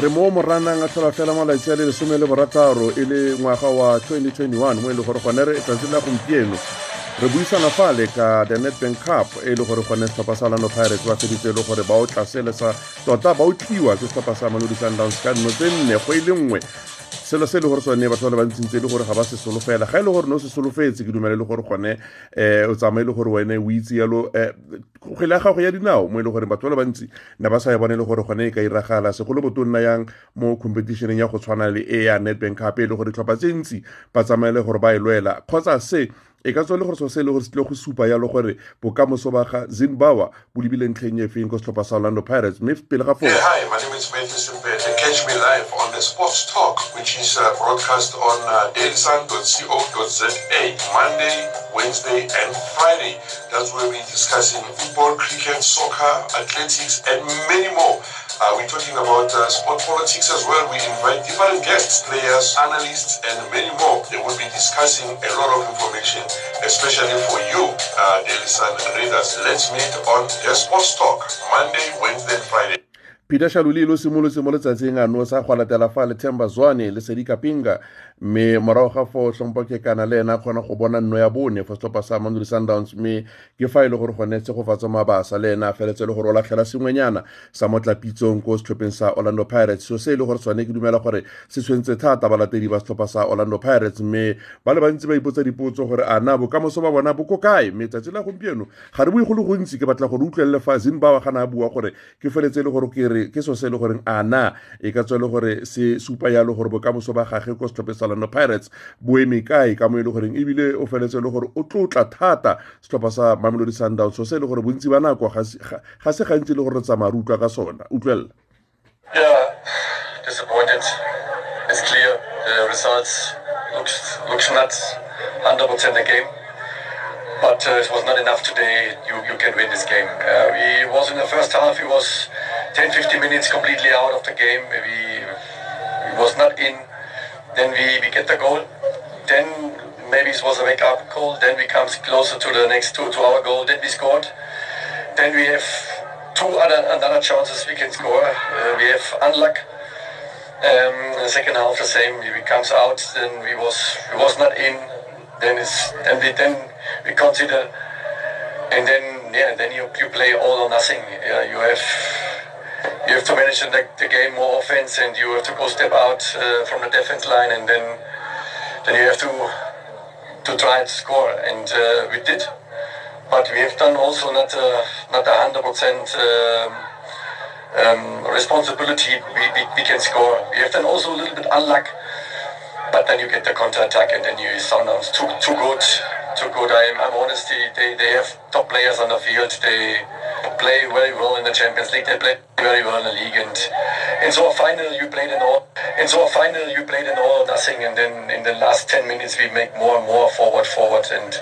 re mo moranang a tlhola fela malatsi a le lesome le borataro e le ngwaga wa 2021 mo e le gore gone re tsatsi la gompieno. Re buisana fale ka the netbank cup e le gore gone setlhopha sa lano pirates ba feditse e le gore ba o tlasele sa tota ba o tliwa ke setlhopha sa sundowns ka nno tse nne go e le nngwe selo se e le gore sone batho ba le bantsintse e le gore ga ba se solofela. Ga e le gore ne o se solofetse ke dumela e le gore gone um o tsamaya e le gore wene o itse yalo um kgwele ya gago ya dinao mo e le gore batho ba le bantsi ne ba sa e bone le gore gone e ka iragala. Segolo boto nna yang mo competitioneng ya go tshwana le e ya netbank cup e le gore ditlhopha tse ntsi ba tsamaye le gore ba e lwela. Kgotsa se gore so gore gore hi, my name is Matthew Simpete. Catch me live on the Sports Talk, which is uh, broadcast on uh, Monday, Wednesday, and Friday. That's where we're discussing football, cricket, soccer, athletics, and many more. Uh, we're talking about uh, sport politics as well. We invite different guests, players, analysts, and many more. They will be discussing a lot of information, especially for you, uh, Sun readers. Let's meet on the Sports Talk, Monday, Wednesday, Friday. Peter shaluli lo simolotse mo letsatsing ano sa go latela fa le themba zwane le sedika pinga mme morago ga fo tlhompokekana ke kana le ena kgona go bona nno ya bone fa setlhopha sa manduri sundowns mme ke fa e le gore gonetse go fatsa mabasa le ena a feletse le gore o latlhela sengwenyana sa motlapitsong ko setlhopheng sa orlando pirates. So se e le gore tshwane ke dumela gore se tshwentse thata balatedi ba setlhopha sa orlando pirates mme ba le bantsi ba ipotsa dipotso gore a na bokamoso ba bona bo ko kae? Mme tsatsi la gompieno ga re bue go le gontsi ke batla gore utlwelele fa zimbabwe ga na a bua gore ke feletse e le gore ke ke so se le e ka gore se supa gore ba setlhopheng sa pirates kae ka mo e le o feletse le gore o tlotla thata setlhopha sa mamelodi sundowns so se le gore bontsi ba nako ga se- ga ga se gantsi le gore re tsamaya re utlwa ka sona Yeah, disappointed. It's clear. The results looks looks not 100% the game, but uh, it was not enough today. You you can win this game. Uh, we was in the first half. He was 10, 15 minutes completely out of the game. We we was not in. Then we, we get the goal. Then maybe it was a wake up call. Then we comes closer to the next two to our goal. Then we scored. Then we have two other another chances we can score. Uh, we have unluck. Um, the second half the same. We comes out. Then we was we was not in. Then it's then we then we consider. And then yeah, then you, you play all or nothing. Yeah, you have you have to manage the, the game more offense, and you have to go step out uh, from the defense line, and then then you have to to try to score, and uh, we did but we have done also not uh, not a hundred percent um, um, responsibility. We, we, we can score. We have done also a little bit unluck, but then you get the counter attack and then you Sundowns too too good, too good. I'm, I'm honest. They, they they have top players on the field. They play very well in the Champions League. They play very well in the league, and in so a final you played in all. In so a final you played in all or nothing, and then in the last ten minutes we make more and more forward, forward, and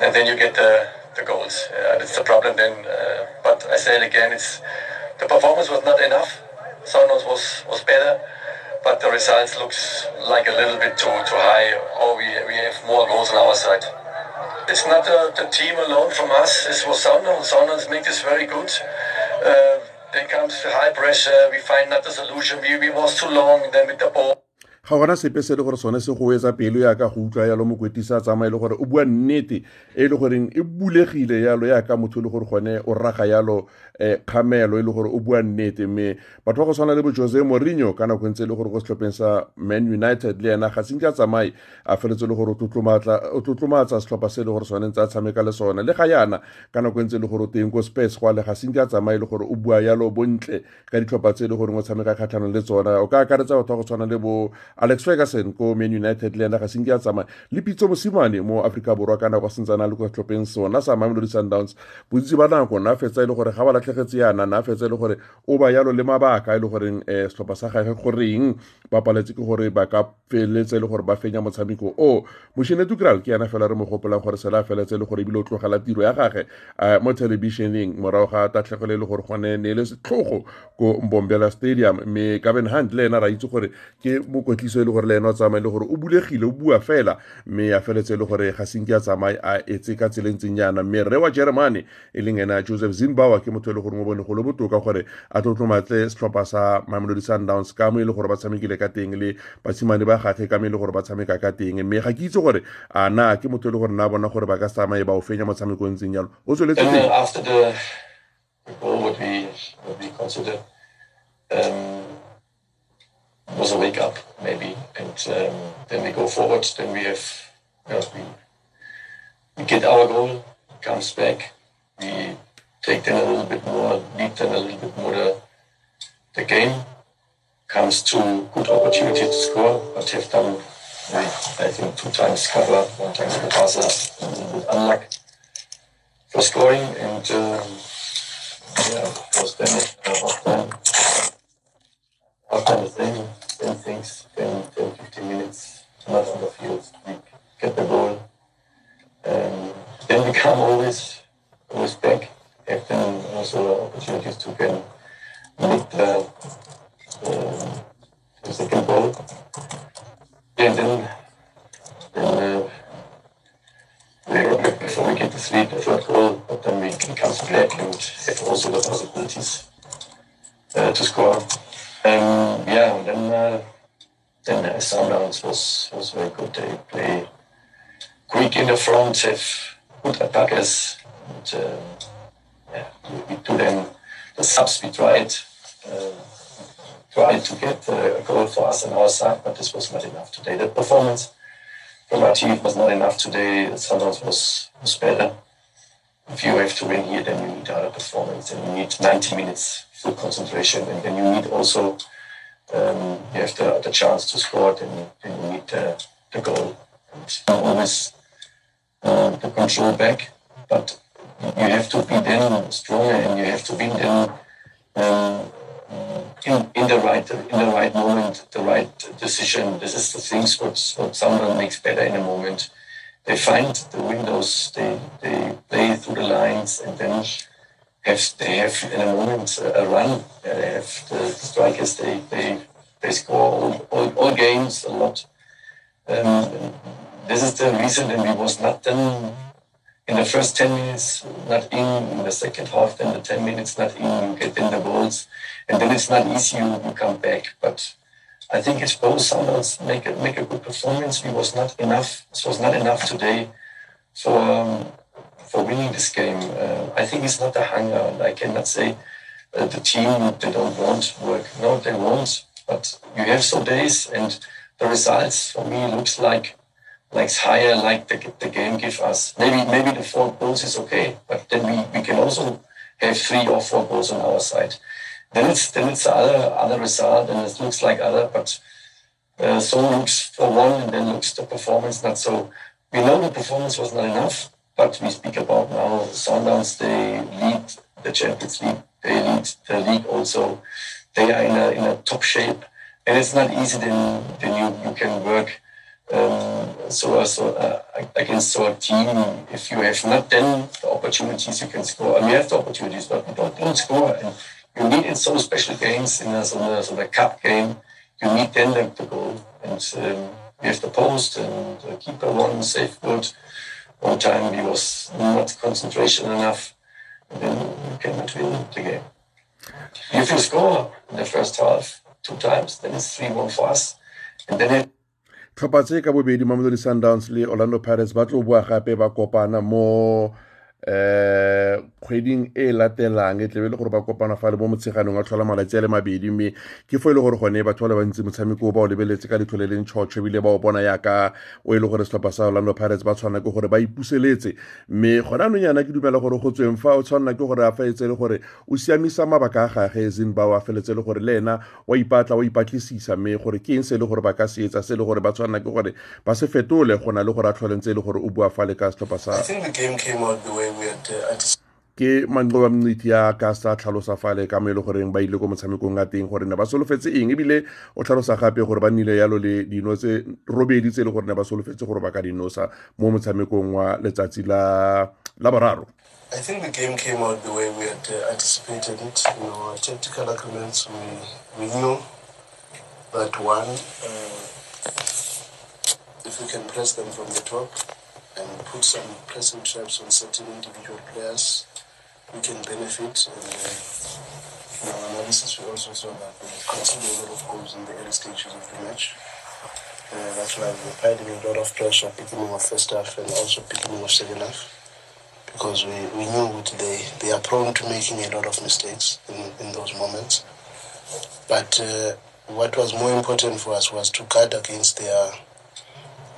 and then you get the the goals. Uh, that's the problem then. Uh, but I say it again, it's the performance was not enough. Sonos was was better, but the results looks like a little bit too too high. Or we we have more goals on our side. It's not the team alone from us. It was Sounders. Sounders make this very good. Uh, then comes the high pressure. We find not the solution. We, we was too long. Then with the ball. Ga gona sepe se e le gore sone se go etsa pelo yaka go utlwa yalo mokwetisa a e le gore o bua nnete e e le goreng e bulegile yalo yaka motho e le gore gone o raga yalo um kgamelo e le gore o bua nnete mme batho ba go tshwana le bo jose morinho ka nako e ntse e le gore go setlhopheng sa man united le ena ga senke a tsamaye a feletse e le gore o tlotlomatsa setlhopha se e le gore sone ntse a tshameka le sone le ga yana ka nako e ntse e le gore o teng ko space go a le ga senke a tsamaye e le gore o bua yalo bontle ka ditlhopha tse e le goreng o tshameka kgatlhanong le tsona o ka akaretsa batho ba go tshwana le bo alex ferguson ko man united le ena ga senke a tsamaya le pitso mosimane mo aforika borwa ka nako a sentse a le ko setlhopheng sona sa mamelodi sundowns. Bontsi ba nako na fetsa e le gore ga ba latlhegetse yana na fetsa e le gore o ba yalo le mabaka e le goreng um setlhopha sa gage goreng ba paletse ke gore ba ka feleletse e le gore ba fenya motshameko o. Mošene tukral ke yana fela re mo gopolang gore sela feletse e le gore ebile o tlogela tiro ya gage um mo thelebišeneng morago ga tatlhegelo e le gore gone ne le setlhogo ko mbombela stadium. Mme gaven hunt le ena ra itse gore ke mokotlisi katiso e le gore le ena o tsamaya le gore o bulegile o bua fela. Mme a feletse e le gore ga senke a a etse ka yana mme rre wa germany e leng ena Josef ke motho e le gore mo bone go le botoka gore a tlo tlomatle setlhopha sa mamelodi sundowns ka mo e le gore ba tshamekile ka teng le basimane ba ka mo e le gore ba tshameka ka teng. Mme ga ke itse gore a na ke motho e le gore na bona gore ba ka se tsamaye ba o fenya motshameko ntseng jalo. O tsweletse teng after the goal, would be what we consider um, was a wake up, maybe, and um, then we go forward. Then we have you know, we, we get our goal, comes back, we take then a little bit more, lead then a little bit more the, the game. Comes to good opportunity to score, but have done I think two times cover, one time passer, a little bit unluck for scoring and um, yeah, of course then halftime the same, same 10, 10, 15 minutes, not on the field, we get the goal. Um, then we come always, always back, have then also opportunities to get make the, the, the second goal. And then, then uh, before we get to sleep, the third goal, but then we can come back and have also the possibilities uh, to score. Um, yeah, and then uh, then uh, Sundowns was was very good. They play quick in the front, have good attackers, and uh, yeah, we, do them the subs. We tried uh, tried to get uh, a goal for us on our side, but this was not enough today. The performance from our team was not enough today. Sundowns was, was better. If you have to win here, then you need other performance, and you need 90 minutes full concentration, and then you need also um, you have the, the chance to score, then, you need the, the goal. And not always uh, the control back, but you have to be then stronger, and you have to be then. Um, in, in the right in the right moment, the right decision. This is the things what, what someone makes better in a moment. They find the windows, they, they play through the lines, and then have they have in a moment a, run. They have the, strikers. They they they score all, all, all games a lot. Um, this is the reason, and we was not done in the first 10 minutes, not in, in the second half, then the 10 minutes not in, you get in the goals, and then it's not easy, you, come back. But I think it's both Sundowns make a, make a good performance. We was not enough, this was not enough today for, um, for winning this game. Uh, I think it's not the hunger, I cannot say uh, the team, they don't want work. No, they want, but you have some days, and the results for me looks like like higher like the, the game give us. Maybe maybe the four goals is okay, but then we, we can also have three or four goals on our side. Then it's then it's other other result and it looks like other, but uh, so looks for one and then looks the performance not so. We know the performance was not enough, but we speak about now Sundowns. They lead the Champions League. They lead the league also. They are in a in a top shape, and it's not easy. Then then you you can work um, so so uh, against our team, if you have not then the opportunities you can score, and we have the opportunities, but we don't, don't score. And you need in some special games, in a, so the, so the cup game, you need then the, the goal. And um, we have the post, and the keeper won, safe good. One time we was not concentration enough, and then cannot win the game. If you score in the first half two times, then it's 3 1 for us. And then it tlhopha tse ka bobedi mamelodi sundowns le orlando pirates ba tlo boa gape ba kopana mo eh kgweding e latelang e tlebe le gore ba kopana fa le mo motsheganong a tlhola malatsi a le mabedi mme ke fo e le gore gone batho ba le bantsi motshameko ba o lebeletse ka letlho le leng tšhotšho ebile ba o bona yaka o e le gore setlhopha sa orlando pirates ba tshwana ke gore ba ipuseletse mme gone anong ke dumela gore go tsweng fa o tshwanela ke gore a faetse le gore o siamisa mabaka a gage zimbabwe a feletse le gore le ena wa ipatla wa ipatlisisa mme gore ke eng se e le gore ba ka se etsa se e le gore ba tshwanela ke gore ba se fetole go na le gore a tlholentse e le gore o bua fa le ka setlhopha sa I think the game came out the way we had uh, anticipated. ke Manqoba Mngqithi ya ka sa tlhalosa fale ka mo e le goreng ba ile ko motshamekong a teng gore ne ba solofetse eng ebile o tlhalosa gape gore ba nnile yalo le dino tse robedi tse e le gore ne ba solofetse gore ba ka dinosa mo motshamekong wa letsatsi la la boraro I think the game came out the way we had uh, anticipated it. You know, our tactical agreements, we, we knew that one, uh, if we can press them from the top and put some pressing traps on certain individual players, we can benefit. And uh, in our analysis, we also saw that they conceded a lot of goals in the early stages of the match. Uh, that's why we applied a lot of pressure beginning of first half and also beginning of second half because we, we knew they, they are prone to making a lot of mistakes in, in those moments. But uh, what was more important for us was to guard against their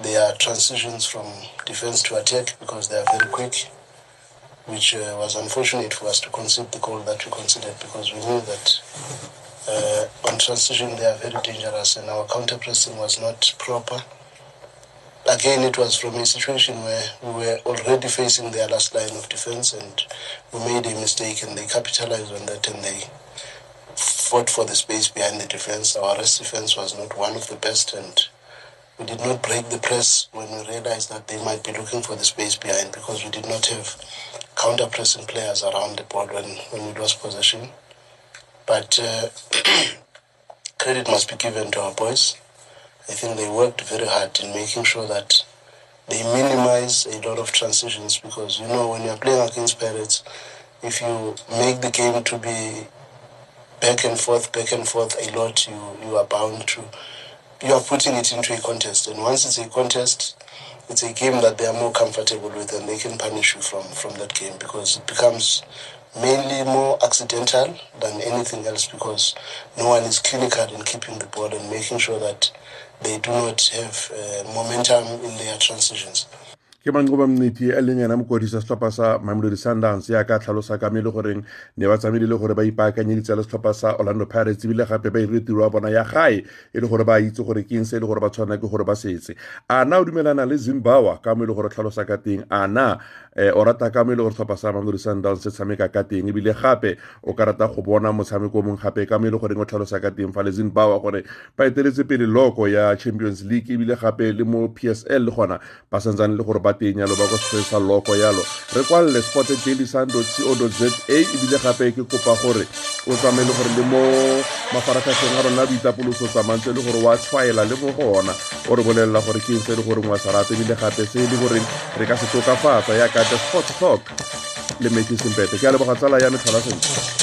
their transitions from defense to attack because they are very quick, which uh, was unfortunate for us to concede the goal that we conceded because we knew that uh, on transition they are very dangerous and our counter pressing was not proper. Again, it was from a situation where we were already facing their last line of defense and we made a mistake and they capitalized on that and they fought for the space behind the defense. Our rest defense was not one of the best and we did not break the press when we realized that they might be looking for the space behind because we did not have counter pressing players around the board when, when we lost possession. But uh, credit must be given to our boys. I think they worked very hard in making sure that they minimize a lot of transitions because you know when you're playing against Pirates, if you make the game to be back and forth, back and forth a lot, you you are bound to you are putting it into a contest. And once it's a contest, it's a game that they are more comfortable with and they can punish you from, from that game because it becomes mainly more accidental than anything else because no one is clinical in keeping the ball and making sure that they do not have uh, momentum in their transitions. Ke manqoba mneti a leng ena mokwadisa setlhopha sa mamelodi sundowns ya ka tlhalosa ka me le goreng ne ba tsamaile le gore ba ipaakanyeditse le setlhopha sa orlando pirates ebile gape ba irile tiro wa bona ya gae e le gore ba itse gore ke eng se e le gore ba tshwana ke gore ba setse. A na o dumelana le zimbawa ka mo e le gore tlhalosa ka teng. A na um o rata ka mo e le gore setlhopha sa mamelodi sundowns se tshameka ka teng? Ebile gape o ka rata go bona motshameko mongwe gape ka mo e le goreng o tlhalosa ka teng fa le zimbawa gore ba eteletse pele loko ya champions league ebile gape le mo psl le gona ba santsane le gore ba yalo ba go sekgweng sa loko yalo. Re kwalle sport daily sun co za ebile gape ke kopa gore o tsamaele gore le mo mafaratlhatlheng a rona boitapoloso tsamantse le gore wa tshwaela le mo gona o re bolelela gore ke eng se e le goreng wa sa rate ebile gape se e le goreng re ka se tokafatsa yaka the sport talk le making ke a leboga tsala ya metlhola sentle